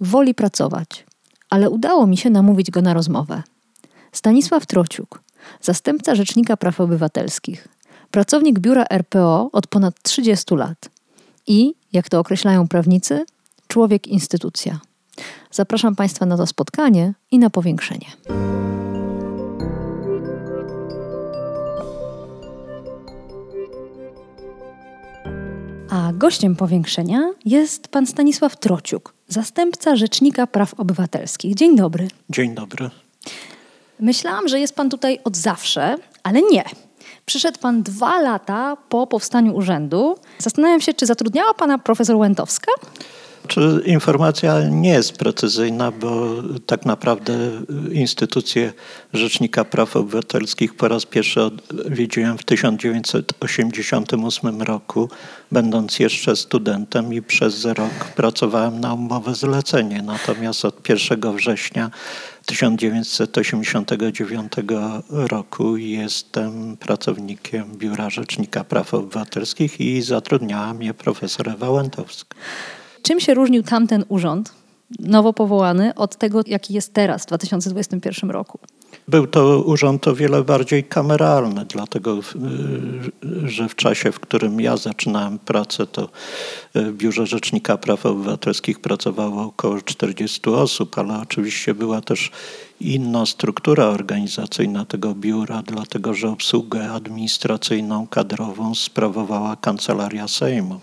woli pracować, ale udało mi się namówić go na rozmowę. Stanisław Trociuk, zastępca Rzecznika Praw Obywatelskich, pracownik biura RPO od ponad 30 lat i, jak to określają prawnicy, człowiek instytucja. Zapraszam Państwa na to spotkanie i na powiększenie. A gościem powiększenia jest pan Stanisław Trociuk, zastępca Rzecznika Praw Obywatelskich. Dzień dobry. Dzień dobry. Myślałam, że jest pan tutaj od zawsze, ale nie. Przyszedł pan dwa lata po powstaniu urzędu. Zastanawiam się, czy zatrudniała pana profesor Łętowska? Czy informacja nie jest precyzyjna, bo tak naprawdę instytucję Rzecznika Praw Obywatelskich po raz pierwszy odwiedziłem w 1988 roku, będąc jeszcze studentem i przez rok pracowałem na umowę zlecenie. Natomiast od 1 września 1989 roku jestem pracownikiem Biura Rzecznika Praw Obywatelskich i zatrudniała mnie profesor Ewa Łętowska. Czym się różnił tamten urząd, nowo powołany, od tego, jaki jest teraz, w 2021 roku? Był to urząd o wiele bardziej kameralny, dlatego że w czasie, w którym ja zaczynałem pracę, to w Biurze Rzecznika Praw Obywatelskich pracowało około 40 osób, ale oczywiście była też inna struktura organizacyjna tego biura, dlatego że obsługę administracyjną, kadrową sprawowała Kancelaria Sejmu.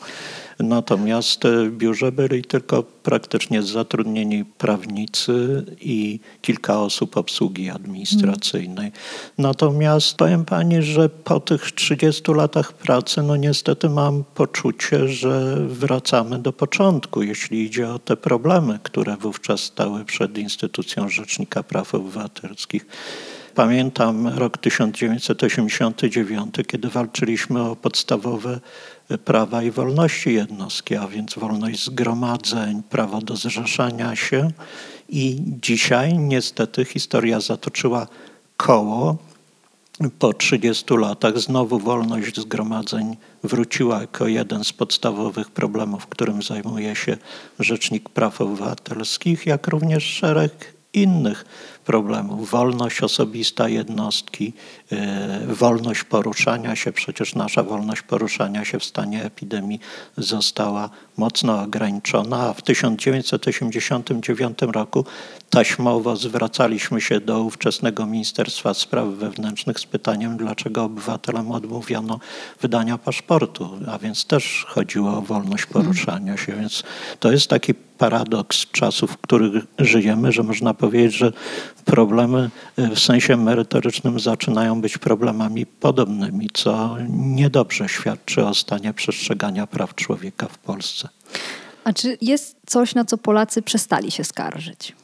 Natomiast w biurze byli tylko praktycznie zatrudnieni prawnicy i kilka osób obsługi administracyjnej. Natomiast powiem pani, że po tych 30 latach pracy, no niestety mam poczucie, że wracamy do początku, jeśli idzie o te problemy, które wówczas stały przed instytucją Rzecznika Praw Obywatelskich. Pamiętam rok 1989, kiedy walczyliśmy o podstawowe prawa i wolności jednostki, a więc wolność zgromadzeń, prawo do zrzeszania się. I dzisiaj niestety historia zatoczyła koło. Po 30 latach znowu wolność zgromadzeń wróciła jako jeden z podstawowych problemów, którym zajmuje się Rzecznik Praw Obywatelskich, jak również szereg innych problemów. Wolność osobista jednostki, e, wolność poruszania się, przecież nasza wolność poruszania się w stanie epidemii została mocno ograniczona, a w 1989 roku taśmowo zwracaliśmy się do ówczesnego Ministerstwa Spraw Wewnętrznych z pytaniem, dlaczego obywatelom odmówiono wydania paszportu, a więc też chodziło o wolność poruszania się, więc to jest taki paradoks czasów, w których żyjemy, że można powiedzieć, że problemy e, w sensie merytorycznym zaczynają być problemami podobnymi, co niedobrze świadczy o stanie przestrzegania praw człowieka w Polsce. A czy jest coś, na co Polacy przestali się skarżyć?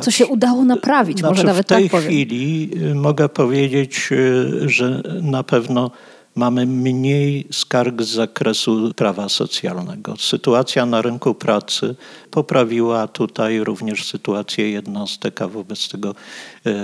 Co się udało naprawić, znaczy, może nawet w tej tak chwili e, mogę powiedzieć, e, że na pewno mamy mniej skarg z zakresu prawa socjalnego. Sytuacja na rynku pracy poprawiła tutaj również sytuację jednostek, a wobec tego e,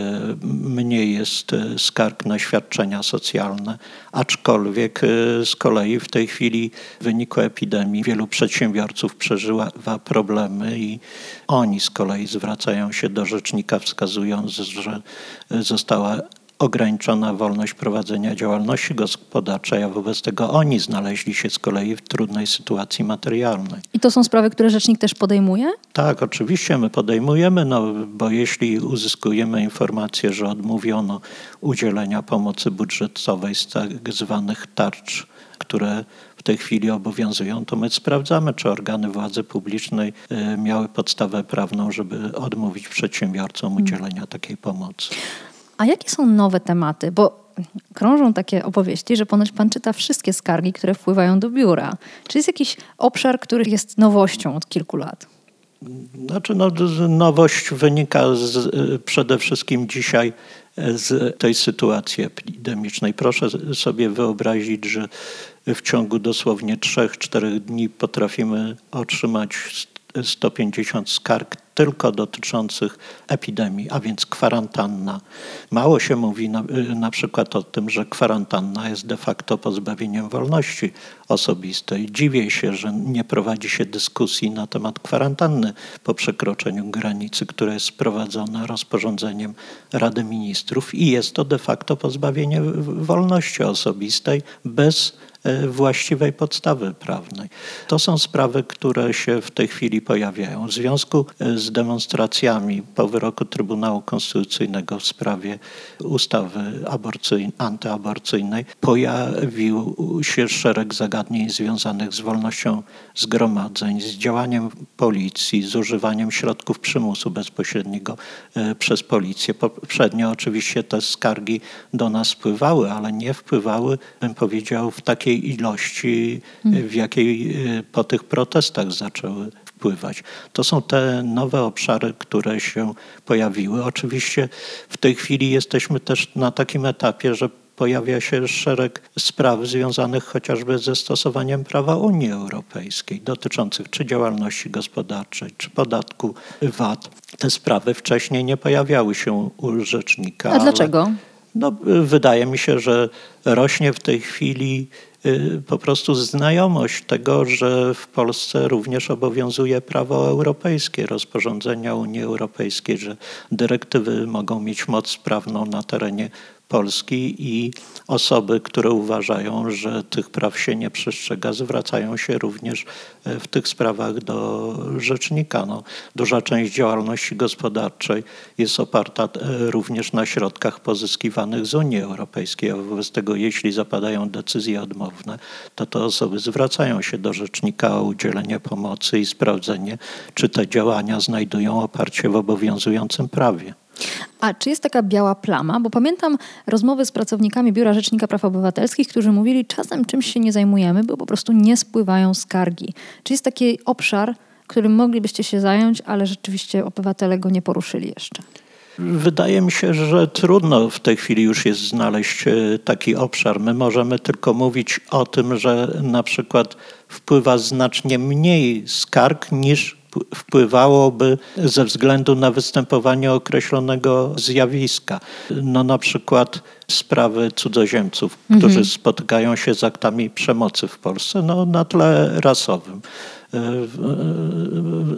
mniej jest e, skarg na świadczenia socjalne. Aczkolwiek e, z kolei w tej chwili w wyniku epidemii wielu przedsiębiorców przeżywa problemy i oni z kolei zwracają się do rzecznika wskazując, że została ograniczona wolność prowadzenia działalności gospodarczej, a wobec tego oni znaleźli się z kolei w trudnej sytuacji materialnej. I to są sprawy, które rzecznik też podejmuje? Tak, oczywiście my podejmujemy, no, bo jeśli uzyskujemy informację, że odmówiono udzielenia pomocy budżetowej z tak zwanych tarcz, które w tej chwili obowiązują, to my sprawdzamy, czy organy władzy publicznej y, miały podstawę prawną, żeby odmówić przedsiębiorcom udzielenia takiej pomocy. A jakie są nowe tematy? Bo krążą takie opowieści, że ponoć pan czyta wszystkie skargi, które wpływają do biura. Czy jest jakiś obszar, który jest nowością od kilku lat? Znaczy, no, nowość wynika z, przede wszystkim dzisiaj z tej sytuacji epidemicznej. Proszę sobie wyobrazić, że w ciągu dosłownie 3-4 dni potrafimy otrzymać 150 skarg tylko dotyczących epidemii, a więc kwarantanna. Mało się mówi na, na, przykład o tym, że kwarantanna jest de facto pozbawieniem wolności osobistej. Dziwię się, że nie prowadzi się dyskusji na temat kwarantanny po przekroczeniu granicy, która jest sprowadzona rozporządzeniem Rady Ministrów i jest to de facto pozbawienie wolności osobistej bez właściwej podstawy prawnej. To są sprawy, które się w tej chwili pojawiają. W związku e, z demonstracjami po wyroku Trybunału Konstytucyjnego w sprawie ustawy antyaborcyjnej pojawił się szereg zagadnień związanych z wolnością zgromadzeń, z działaniem policji, z używaniem środków przymusu bezpośredniego e, przez policję. Poprzednio oczywiście te skargi do nas wpływały, ale nie wpływały, bym powiedział, w takiej takiej ilości, hmm. w jakiej y, po tych protestach zaczęły wpływać. To są te nowe obszary, które się pojawiły. Oczywiście w tej chwili jesteśmy też na takim etapie, że pojawia się szereg spraw związanych chociażby ze stosowaniem prawa Unii Europejskiej dotyczących czy działalności gospodarczej, czy podatku VAT. Te sprawy wcześniej nie pojawiały się u rzecznika. A dlaczego? No, wydaje mi się, że rośnie w tej chwili po prostu znajomość tego, że w Polsce również obowiązuje prawo europejskie, rozporządzenia Unii Europejskiej, że dyrektywy mogą mieć moc prawną na terenie Polski i osoby, które uważają, że tych praw się nie przestrzega, zwracają się również e, w tych sprawach do rzecznika. No, duża część działalności gospodarczej jest oparta e, również na środkach pozyskiwanych z Unii Europejskiej, wobec tego jeśli zapadają decyzje odmowne, to te osoby zwracają się do rzecznika o udzielenie pomocy i sprawdzenie, czy te działania znajdują oparcie w obowiązującym prawie. A czy jest taka biała plama? Bo pamiętam rozmowy z pracownikami Biura Rzecznika Praw Obywatelskich, którzy mówili, czasem czymś się nie zajmujemy, bo po prostu nie spływają skargi. Czy jest taki obszar, którym moglibyście się zająć, ale rzeczywiście obywatele go nie poruszyli jeszcze? Wydaje mi się, że trudno w tej chwili już jest znaleźć e, taki obszar. My możemy tylko mówić o tym, że na przykład wpływa znacznie mniej skarg niż wpływałoby ze względu na występowanie określonego zjawiska. No na przykład sprawy cudzoziemców, którzy mhm. spotykają się z aktami przemocy w Polsce no, na tle rasowym. E, e,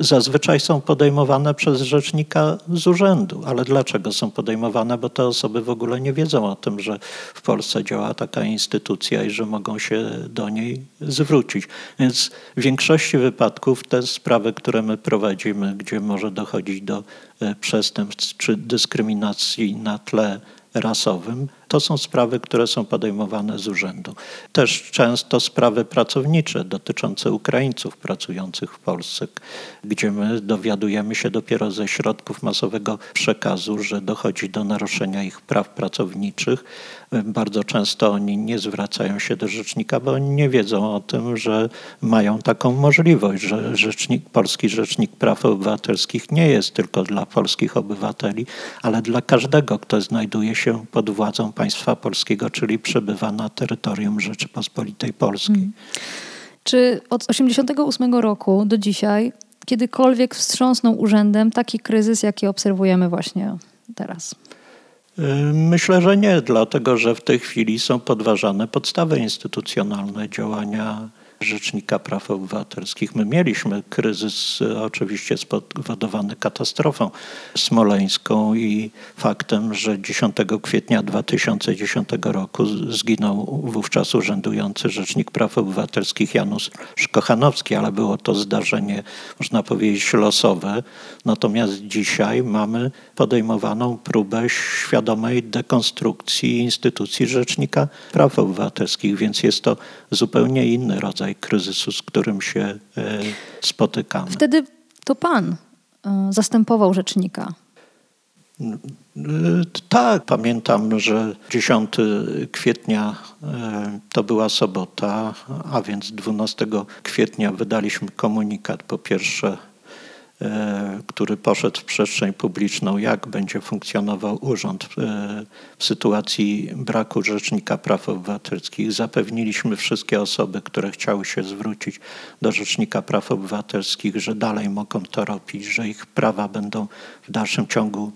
zazwyczaj są podejmowane przez rzecznika z urzędu. Ale dlaczego są podejmowane? Bo te osoby w ogóle nie wiedzą o tym, że w Polsce działa taka instytucja i że mogą się do niej zwrócić. Więc w większości wypadków te sprawy, które my prowadzimy, gdzie może dochodzić do e, przestępstw czy dyskryminacji na tle rasowym, to są sprawy, które są podejmowane z urzędu. Też często sprawy pracownicze dotyczące Ukraińców pracujących w Polsce, gdzie my dowiadujemy się dopiero ze środków masowego przekazu, że dochodzi do naruszenia ich praw pracowniczych. Bardzo często oni nie zwracają się do rzecznika, bo oni nie wiedzą o tym, że mają taką możliwość, że rzecznik, polski rzecznik praw obywatelskich nie jest tylko dla polskich obywateli, ale dla każdego, kto znajduje się pod władzą państwa polskiego, czyli przebywa na terytorium Rzeczypospolitej Polskiej. Hmm. Czy od 1988 roku do dzisiaj kiedykolwiek wstrząsnął urzędem taki kryzys, jaki obserwujemy właśnie teraz? Y, myślę, że nie, dlatego że w tej chwili są podważane podstawy instytucjonalne działania Rzecznika Praw Obywatelskich. My mieliśmy kryzys oczywiście spowodowany katastrofą smoleńską i faktem, że 10 kwietnia 2010 roku zginął wówczas urzędujący Rzecznik Praw Obywatelskich Janusz Kochanowski, ale było to zdarzenie, można powiedzieć, losowe. Natomiast dzisiaj mamy podejmowaną próbę świadomej dekonstrukcji instytucji Rzecznika Praw Obywatelskich, więc jest to zupełnie inny rodzaj rodzaj kryzysu, z którym się e, spotykamy. Wtedy to pan e, zastępował rzecznika. E, tak, pamiętam, że 10 kwietnia to była sobota, a więc 12 kwietnia wydaliśmy komunikat po pierwsze który poszedł w przestrzeń publiczną, jak będzie funkcjonował urząd e, w sytuacji braku Rzecznika Praw Obywatelskich. Zapewniliśmy wszystkie osoby, które chciały się zwrócić do Rzecznika Praw Obywatelskich, że dalej mogą to robić, że ich prawa będą w dalszym ciągu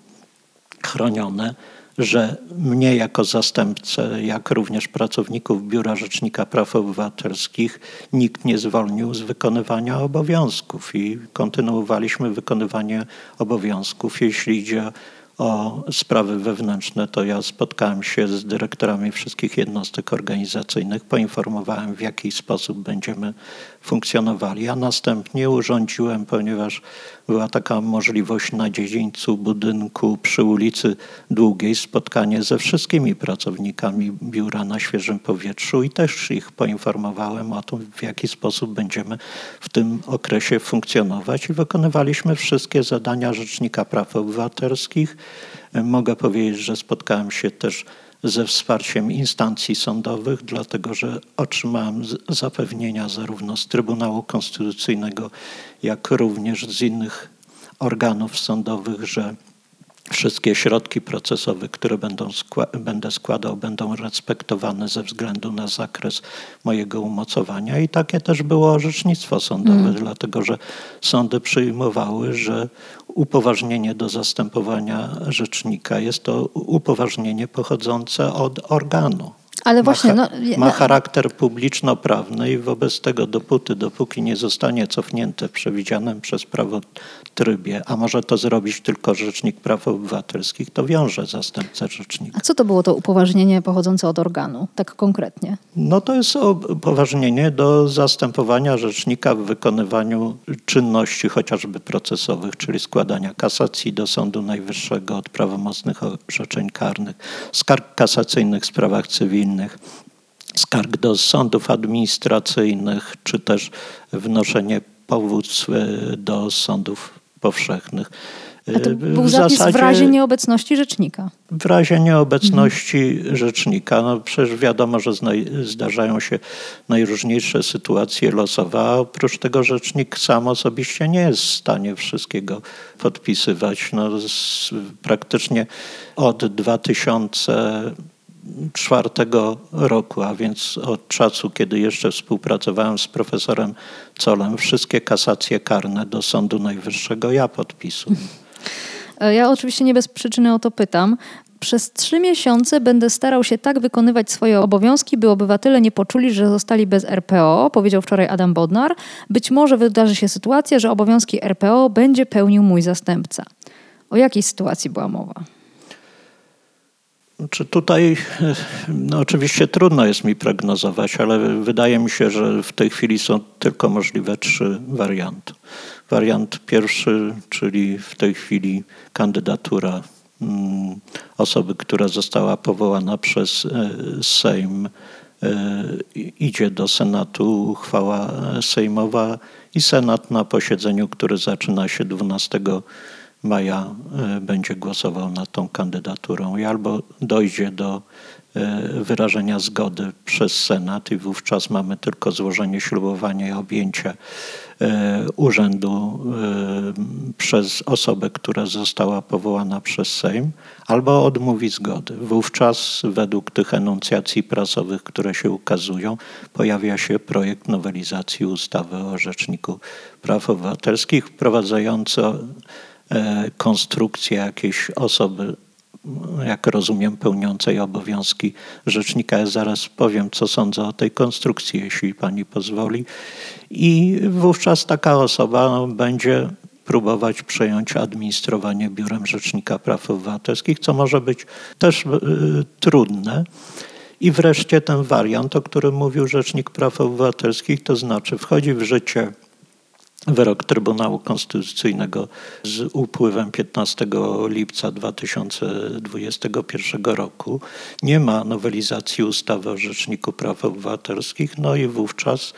chronione że mnie jako zastępcę, jak również pracowników Biura Rzecznika Praw Obywatelskich nikt nie zwolnił z wykonywania obowiązków i kontynuowaliśmy wykonywanie obowiązków, jeśli idzie o sprawy wewnętrzne, to ja spotkałem się z dyrektorami wszystkich jednostek organizacyjnych, poinformowałem w jaki sposób będziemy funkcjonowali, a następnie urządziłem, ponieważ była taka możliwość na dziedzińcu budynku przy ulicy Długiej spotkanie ze wszystkimi pracownikami biura na świeżym powietrzu i też ich poinformowałem o tym, w jaki sposób będziemy w tym okresie funkcjonować i wykonywaliśmy wszystkie zadania Rzecznika Praw Obywatelskich. Mogę powiedzieć, że spotkałem się też ze wsparciem instancji sądowych, dlatego że otrzymałem zapewnienia zarówno z Trybunału Konstytucyjnego, jak również z innych organów sądowych, że wszystkie środki procesowe, które będą skła- będę składał, będą respektowane ze względu na zakres mojego umocowania. I takie też było orzecznictwo sądowe, mm. dlatego że sądy przyjmowały, że upoważnienie do zastępowania rzecznika jest to upoważnienie pochodzące od organu. Ale właśnie, ma, no, ma charakter publiczno-prawny i wobec tego dopóty, dopóki nie zostanie cofnięte w przewidzianym przez prawo trybie, a może to zrobić tylko Rzecznik Praw Obywatelskich, to wiąże zastępcę rzecznika. A co to było to upoważnienie pochodzące od organu, tak konkretnie? No to jest upoważnienie do zastępowania rzecznika w wykonywaniu czynności chociażby procesowych, czyli składania kasacji do Sądu Najwyższego od prawomocnych orzeczeń karnych, skarg kasacyjnych w sprawach cywilnych, skarg do sądów administracyjnych, czy też wnoszenie powództw do sądów powszechnych. A to był w zapis zasadzie, w razie nieobecności rzecznika. W razie nieobecności mhm. rzecznika. No przecież wiadomo, że zdarzają się najróżniejsze sytuacje losowe, a oprócz tego rzecznik sam osobiście nie jest w stanie wszystkiego podpisywać. No, z, praktycznie od 2000 czwartego roku, a więc od czasu, kiedy jeszcze współpracowałem z profesorem Colem, wszystkie kasacje karne do Sądu Najwyższego ja podpisuję. Ja oczywiście nie bez przyczyny o to pytam. Przez trzy miesiące będę starał się tak wykonywać swoje obowiązki, by obywatele nie poczuli, że zostali bez RPO, powiedział wczoraj Adam Bodnar. Być może wydarzy się sytuacja, że obowiązki RPO będzie pełnił mój zastępca. O jakiej sytuacji była mowa? Czy tutaj no oczywiście trudno jest mi prognozować, ale wydaje mi się, że w tej chwili są tylko możliwe trzy warianty. Wariant pierwszy, czyli w tej chwili kandydatura mm, osoby, która została powołana przez e, Sejm, e, idzie do Senatu uchwała sejmowa i Senat na posiedzeniu, które zaczyna się 12 maja e, będzie głosował nad tą kandydaturą i albo dojdzie do e, wyrażenia zgody przez Senat i wówczas mamy tylko złożenie ślubowania i objęcie e, urzędu przez osobę, która została powołana przez Sejm, albo odmówi zgody. Wówczas według tych enuncjacji prasowych, które się ukazują, pojawia się projekt nowelizacji ustawy o Rzeczniku Praw Obywatelskich wprowadzający konstrukcję jakiejś osoby, jak rozumiem, pełniącej obowiązki rzecznika. Ja zaraz powiem, co sądzę o tej konstrukcji, jeśli pani pozwoli. I wówczas taka osoba będzie próbować przejąć administrowanie Biurem Rzecznika Praw Obywatelskich, co może być też y, trudne. I wreszcie ten wariant, o którym mówił Rzecznik Praw Obywatelskich, to znaczy wchodzi w życie wyrok Trybunału Konstytucyjnego z upływem 15 lipca 2021 roku. Nie ma nowelizacji ustawy o Rzeczniku Praw Obywatelskich, no i wówczas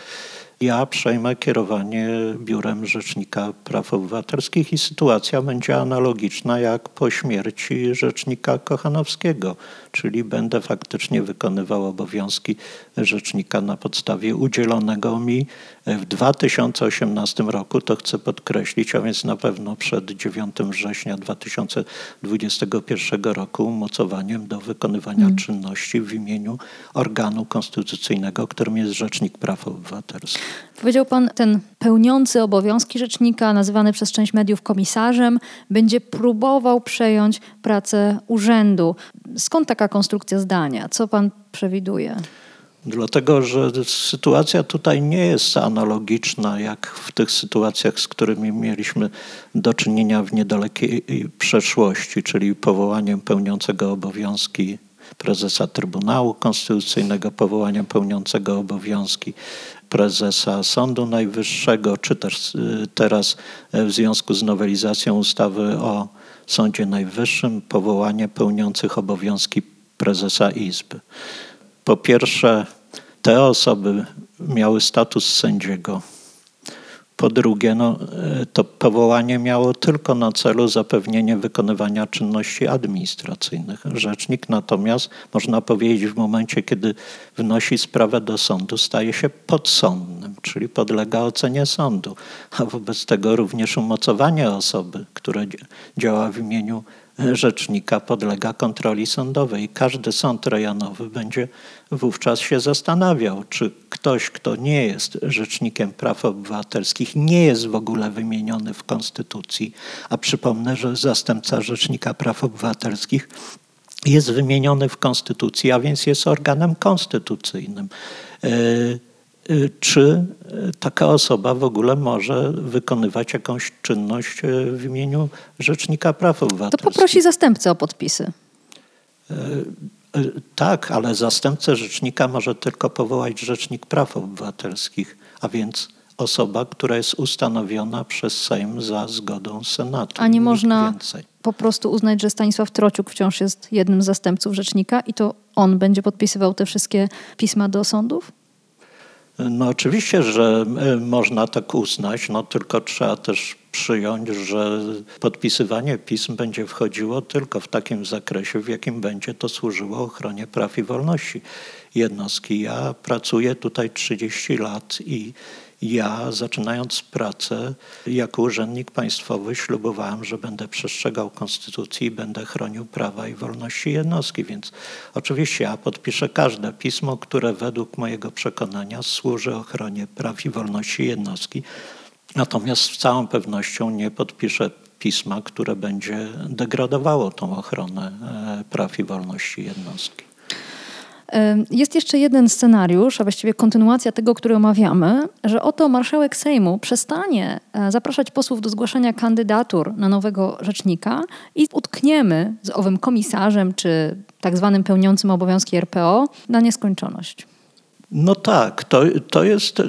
ja przejmę kierowanie Biurem Rzecznika Praw Obywatelskich i sytuacja będzie analogiczna jak po śmierci Rzecznika Kochanowskiego, czyli będę faktycznie wykonywał obowiązki Rzecznika na podstawie udzielonego mi W 2018 roku, to chcę podkreślić, a więc na pewno przed 9 września 2021 roku, umocowaniem do wykonywania hmm. czynności w imieniu organu konstytucyjnego, którym jest Rzecznik Praw Obywatelskich. Powiedział Pan, ten pełniący obowiązki rzecznika, nazywany przez część mediów komisarzem, będzie próbował przejąć pracę urzędu. Skąd taka konstrukcja zdania? Co Pan przewiduje? Dlatego, że sytuacja tutaj nie jest analogiczna jak w tych sytuacjach, z którymi mieliśmy do czynienia w niedalekiej przeszłości, czyli powołaniem pełniącego obowiązki prezesa Trybunału Konstytucyjnego, powołaniem pełniącego obowiązki prezesa Sądu Najwyższego, czy też y, teraz w związku z nowelizacją ustawy o Sądzie Najwyższym, powołanie pełniących obowiązki prezesa Izby. Po pierwsze, te osoby miały status sędziego. Po drugie, no, e, to powołanie miało tylko na celu zapewnienie wykonywania czynności administracyjnych. Rzecznik natomiast, można powiedzieć, w momencie, kiedy wnosi sprawę do sądu, staje się podsądnym, czyli podlega ocenie sądu, a wobec tego również umocowanie osoby, które działa w imieniu rzecznika podlega kontroli sądowej. Każdy sąd rejonowy będzie wówczas się zastanawiał, czy ktoś, kto nie jest rzecznikiem praw obywatelskich, nie jest w ogóle wymieniony w Konstytucji. A przypomnę, że zastępca rzecznika praw obywatelskich jest wymieniony w Konstytucji, a więc jest organem konstytucyjnym. Y, czy y, taka osoba w ogóle może wykonywać jakąś czynność y, w imieniu Rzecznika Praw Obywatelskich. To poprosi zastępcę o podpisy. Tak, ale zastępcę rzecznika może tylko powołać Rzecznik Praw Obywatelskich, a więc osoba, która jest ustanowiona przez Sejm za zgodą Senatu. A nie można więcej. po prostu uznać, że Stanisław Trociuk wciąż jest jednym z zastępców rzecznika i to on będzie podpisywał te wszystkie pisma do sądów? No oczywiście, że e, można tak uznać, no tylko trzeba też przyjąć, że podpisywanie pism będzie wchodziło tylko w takim zakresie, w jakim będzie to służyło ochronie praw i wolności jednostki. Ja pracuję tutaj 30 lat i ja, zaczynając pracę jako urzędnik państwowy, ślubowałem, że będę przestrzegał konstytucji i będę chronił prawa i wolności jednostki. Więc oczywiście ja podpiszę każde pismo, które według mojego przekonania służy ochronie praw i wolności jednostki. Natomiast z całą pewnością nie podpiszę pisma, które będzie degradowało tą ochronę e, praw i wolności jednostki. Jest jeszcze jeden scenariusz, a właściwie kontynuacja tego, który omawiamy, że oto marszałek Sejmu przestanie e, zapraszać posłów do zgłaszania kandydatur na nowego rzecznika i utkniemy z owym komisarzem czy tak zwanym pełniącym obowiązki RPO na nieskończoność. No tak, to, to jest,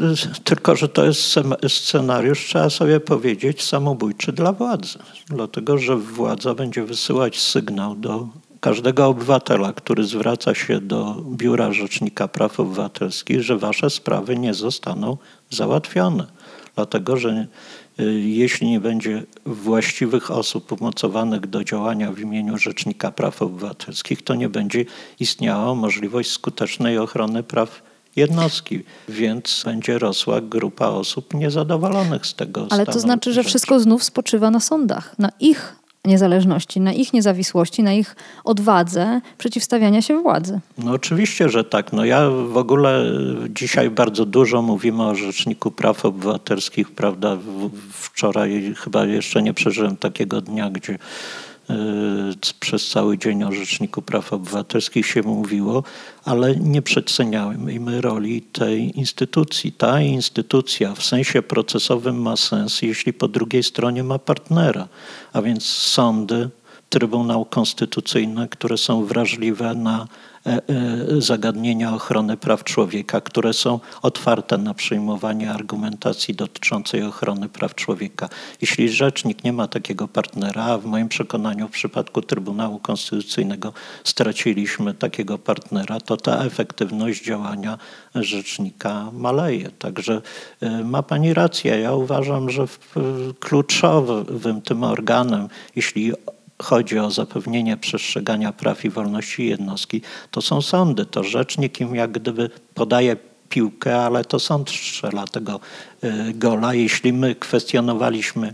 tylko że to jest scenariusz, trzeba sobie powiedzieć, samobójczy dla władzy. Dlatego, że władza będzie wysyłać sygnał do każdego obywatela, który zwraca się do Biura Rzecznika Praw Obywatelskich, że wasze sprawy nie zostaną załatwione. Dlatego, że y, jeśli nie będzie właściwych osób umocowanych do działania w imieniu Rzecznika Praw Obywatelskich, to nie będzie istniała możliwość skutecznej ochrony praw jednostki, więc będzie rosła grupa osób niezadowolonych z tego. Ale to znaczy, że wszystko znów spoczywa na sądach, na ich niezależności, na ich niezawisłości, na ich odwadze przeciwstawiania się władzy. No oczywiście, że tak. No ja w ogóle dzisiaj bardzo dużo mówimy o Rzeczniku Praw Obywatelskich, prawda? Wczoraj chyba jeszcze nie przeżyłem takiego dnia, gdzie przez cały dzień o Rzeczniku Praw Obywatelskich się mówiło, ale nie przeceniajmy roli tej instytucji. Ta instytucja w sensie procesowym ma sens, jeśli po drugiej stronie ma partnera, a więc sądy, Trybunał Konstytucyjny, które są wrażliwe na E, e, zagadnienia ochrony praw człowieka, które są otwarte na przyjmowanie argumentacji dotyczącej ochrony praw człowieka. Jeśli rzecznik nie ma takiego partnera, a w moim przekonaniu w przypadku Trybunału Konstytucyjnego straciliśmy takiego partnera, to ta efektywność działania rzecznika maleje. Także e, ma Pani rację. Ja uważam, że kluczowym tym organem, jeśli chodzi o zapewnienie przestrzegania praw i wolności jednostki, to są sądy. To rzecznik im jak gdyby podaje piłkę, ale to sąd strzela tego gola. Jeśli my kwestionowaliśmy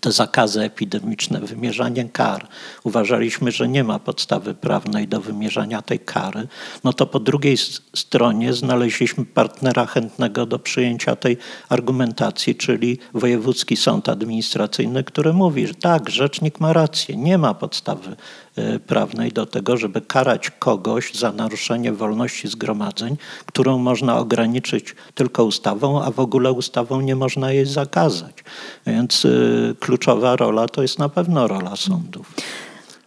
te zakazy epidemiczne, wymierzanie kar, uważaliśmy, że nie ma podstawy prawnej do wymierzania tej kary, no to po drugiej stronie znaleźliśmy partnera chętnego do przyjęcia tej argumentacji, czyli Wojewódzki Sąd Administracyjny, który mówi, że tak, rzecznik ma rację, nie ma podstawy e, prawnej do tego, żeby karać kogoś za naruszenie wolności zgromadzeń, którą można ograniczyć tylko ustawą, a w ogóle ustawą nie można jej zakazać. Więc e, kluczowa rola to jest na pewno rola sądów.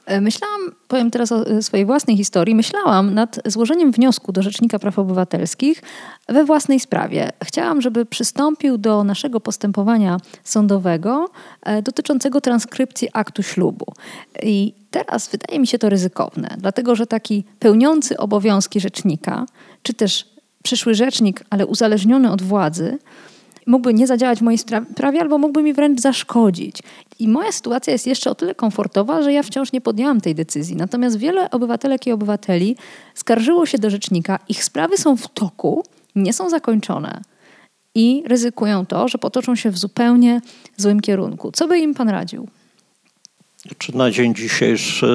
E, myślałam, powiem teraz o e, swojej własnej historii, myślałam nad złożeniem wniosku do Rzecznika Praw Obywatelskich we własnej sprawie. Chciałam, żeby przystąpił do naszego postępowania sądowego e, dotyczącego transkrypcji aktu ślubu. I teraz wydaje mi się to ryzykowne, dlatego że taki pełniący obowiązki rzecznika, czy też przyszły rzecznik, ale uzależniony od władzy, mógłby nie zadziałać w mojej sprawie, albo mógłby mi wręcz zaszkodzić. I moja sytuacja jest jeszcze o tyle komfortowa, że ja wciąż nie podjęłam tej decyzji. Natomiast wiele obywatelek i obywateli skarżyło się do rzecznika, ich sprawy są w toku, nie są zakończone i ryzykują to, że potoczą się w zupełnie złym kierunku. Co by im pan radził? Czy na dzień dzisiejszy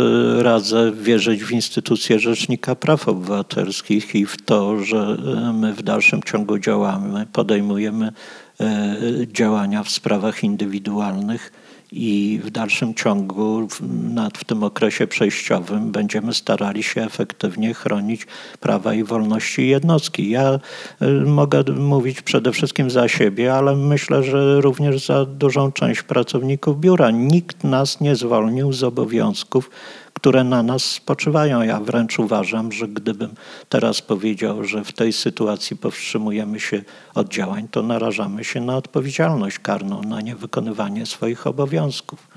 radzę wierzyć w instytucję Rzecznika Praw Obywatelskich i w to, że my w dalszym ciągu działamy, podejmujemy e, działania w sprawach indywidualnych i w dalszym ciągu w, w tym okresie przejściowym będziemy starali się efektywnie chronić prawa i wolności jednostki. Ja y, mogę mówić przede wszystkim za siebie, ale myślę, że również za dużą część pracowników biura. Nikt nas nie zwolnił z obowiązków które na nas spoczywają. Ja wręcz uważam, że gdybym teraz powiedział, że w tej sytuacji powstrzymujemy się od działań, to narażamy się na odpowiedzialność karną, na niewykonywanie swoich obowiązków.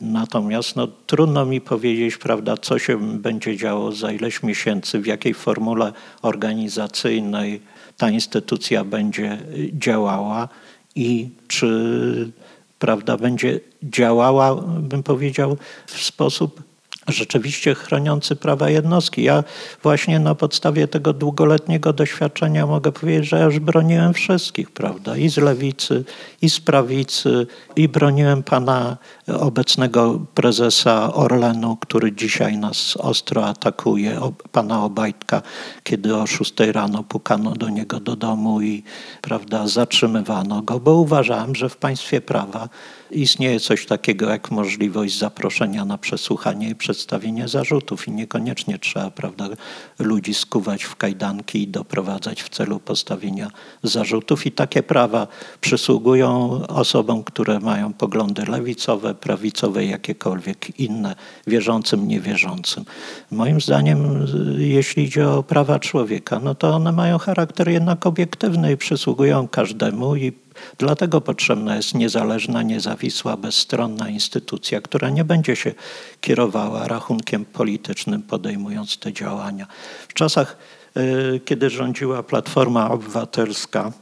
Natomiast no, trudno mi powiedzieć, prawda, co się będzie działo za ileś miesięcy, w jakiej formule organizacyjnej ta instytucja będzie działała i czy prawda, będzie działała, bym powiedział, w sposób rzeczywiście chroniący prawa jednostki. Ja właśnie na podstawie tego długoletniego doświadczenia mogę powiedzieć, że ja już broniłem wszystkich, prawda? I z lewicy, i z prawicy, i broniłem pana obecnego prezesa Orlenu, który dzisiaj nas ostro atakuje, pana Obajtka, kiedy o 6 rano pukano do niego do domu i prawda, zatrzymywano go, bo uważałem, że w państwie prawa istnieje coś takiego jak możliwość zaproszenia na przesłuchanie i przedstawienie zarzutów i niekoniecznie trzeba prawda, ludzi skuwać w kajdanki i doprowadzać w celu postawienia zarzutów. I takie prawa przysługują osobom, które mają poglądy lewicowe, prawicowe, jakiekolwiek inne, wierzącym, niewierzącym. Moim zdaniem, jeśli idzie o prawa człowieka, no to one mają charakter jednak obiektywny i przysługują każdemu i Dlatego potrzebna jest niezależna, niezawisła, bezstronna instytucja, która nie będzie się kierowała rachunkiem politycznym, podejmując te działania. W czasach, y, kiedy rządziła Platforma Obywatelska,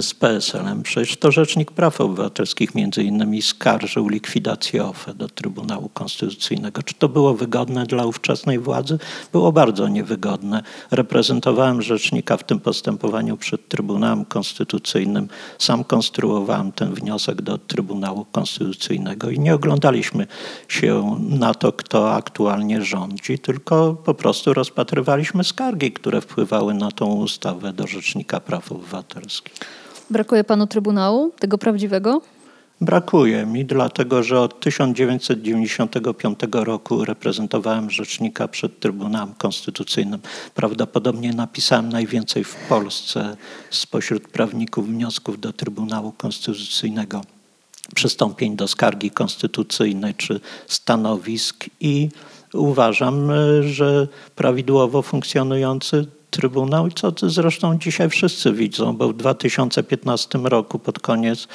z PSL-em. Przecież to Rzecznik Praw Obywatelskich między innymi skarżył likwidację OFE do Trybunału Konstytucyjnego. Czy to było wygodne dla ówczesnej władzy? Było bardzo niewygodne. Reprezentowałem Rzecznika w tym postępowaniu przed Trybunałem Konstytucyjnym. Sam konstruowałem ten wniosek do Trybunału Konstytucyjnego i nie oglądaliśmy się na to, kto aktualnie rządzi, tylko po prostu rozpatrywaliśmy skargi, które wpływały na tą ustawę do Rzecznika Praw Obywatelskich. Brakuje panu Trybunału, tego prawdziwego? Brakuje mi, dlatego że od 1995 roku reprezentowałem rzecznika przed Trybunałem Konstytucyjnym. Prawdopodobnie napisałem najwięcej w Polsce spośród prawników wniosków do Trybunału Konstytucyjnego, przystąpień do skargi konstytucyjnej czy stanowisk i uważam, że prawidłowo funkcjonujący Trybunał, co zresztą dzisiaj wszyscy widzą, bo w 2015 roku pod koniec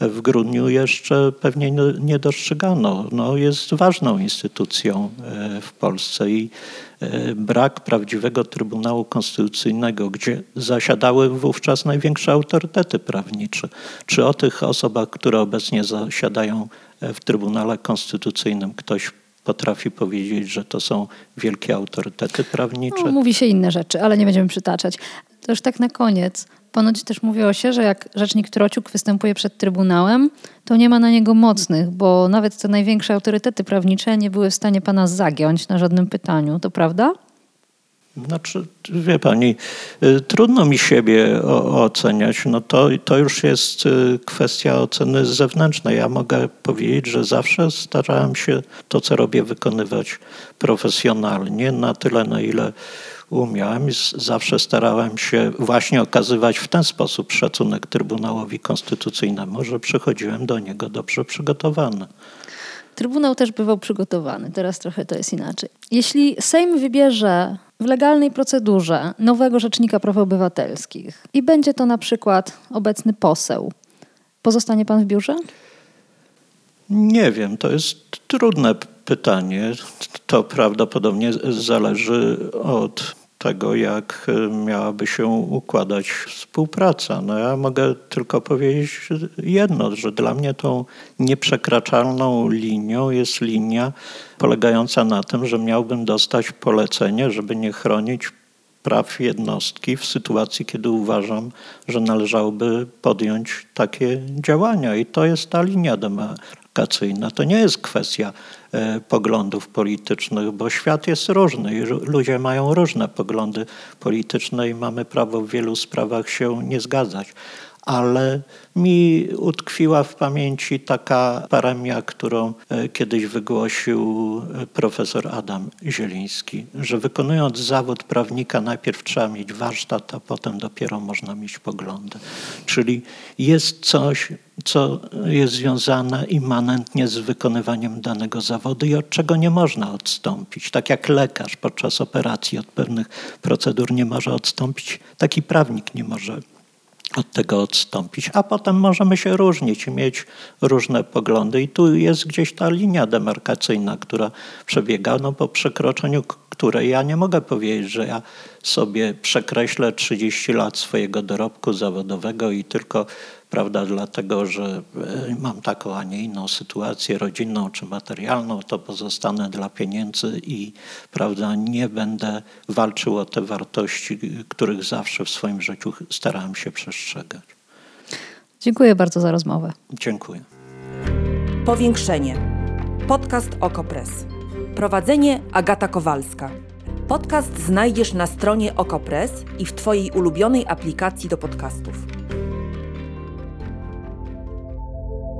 w grudniu jeszcze pewnie nie dostrzegano. No, jest ważną instytucją e, w Polsce i e, brak prawdziwego Trybunału Konstytucyjnego, gdzie zasiadały wówczas największe autorytety prawnicze. Czy o tych osobach, które obecnie zasiadają e, w Trybunale Konstytucyjnym ktoś potrafi powiedzieć, że to są wielkie autorytety prawnicze. No, mówi się inne rzeczy, ale nie będziemy przytaczać. To już tak na koniec. Ponoć też mówiło się, że jak rzecznik Trociuk występuje przed Trybunałem, to nie ma na niego mocnych, bo nawet te największe autorytety prawnicze nie były w stanie pana zagiąć na żadnym pytaniu. To prawda? Znaczy, wie pani, y, trudno mi siebie o, oceniać. No to, to już jest y, kwestia oceny zewnętrznej. Ja mogę powiedzieć, że zawsze starałem się to, co robię, wykonywać profesjonalnie, na tyle, na ile umiałem. Zawsze starałem się właśnie okazywać w ten sposób szacunek Trybunałowi Konstytucyjnemu, że przychodziłem do niego dobrze przygotowany. Trybunał też bywał przygotowany, teraz trochę to jest inaczej. Jeśli Sejm wybierze w legalnej procedurze nowego rzecznika praw obywatelskich i będzie to na przykład obecny poseł, pozostanie pan w biurze? Nie wiem, to jest trudne pytanie. To prawdopodobnie zależy od tego, jak miałaby się układać współpraca. No ja mogę tylko powiedzieć jedno, że dla mnie tą nieprzekraczalną linią jest linia polegająca na tym, że miałbym dostać polecenie, żeby nie chronić praw jednostki w sytuacji, kiedy uważam, że należałoby podjąć takie działania. I to jest ta linia demarkacyjna. To nie jest kwestia poglądów politycznych, bo świat jest różny i ludzie mają różne poglądy polityczne i mamy prawo w wielu sprawach się nie zgadzać ale mi utkwiła w pamięci taka paremia, którą e, kiedyś wygłosił e, profesor Adam Zieliński, że wykonując zawód prawnika najpierw trzeba mieć warsztat, a potem dopiero można mieć poglądy. Czyli jest coś, co jest związane immanentnie z wykonywaniem danego zawodu i od czego nie można odstąpić. Tak jak lekarz podczas operacji od pewnych procedur nie może odstąpić, taki prawnik nie może od tego odstąpić, a potem możemy się różnić i mieć różne poglądy. I tu jest gdzieś ta linia demarkacyjna, która przebiega, no po przekroczeniu której ja nie mogę powiedzieć, że ja sobie przekreślę 30 lat swojego dorobku zawodowego i tylko prawda, dlatego, że e, mam taką, a nie inną sytuację rodzinną czy materialną, to pozostanę dla pieniędzy i prawda, nie będę walczył o te wartości, których zawsze w swoim życiu starałem się przestrzegać. Dziękuję bardzo za rozmowę. Dziękuję. Powiększenie. Podcast Okopres. Prowadzenie Agata Kowalska. Podcast znajdziesz na stronie Okopres i w Twojej ulubionej aplikacji do podcastów.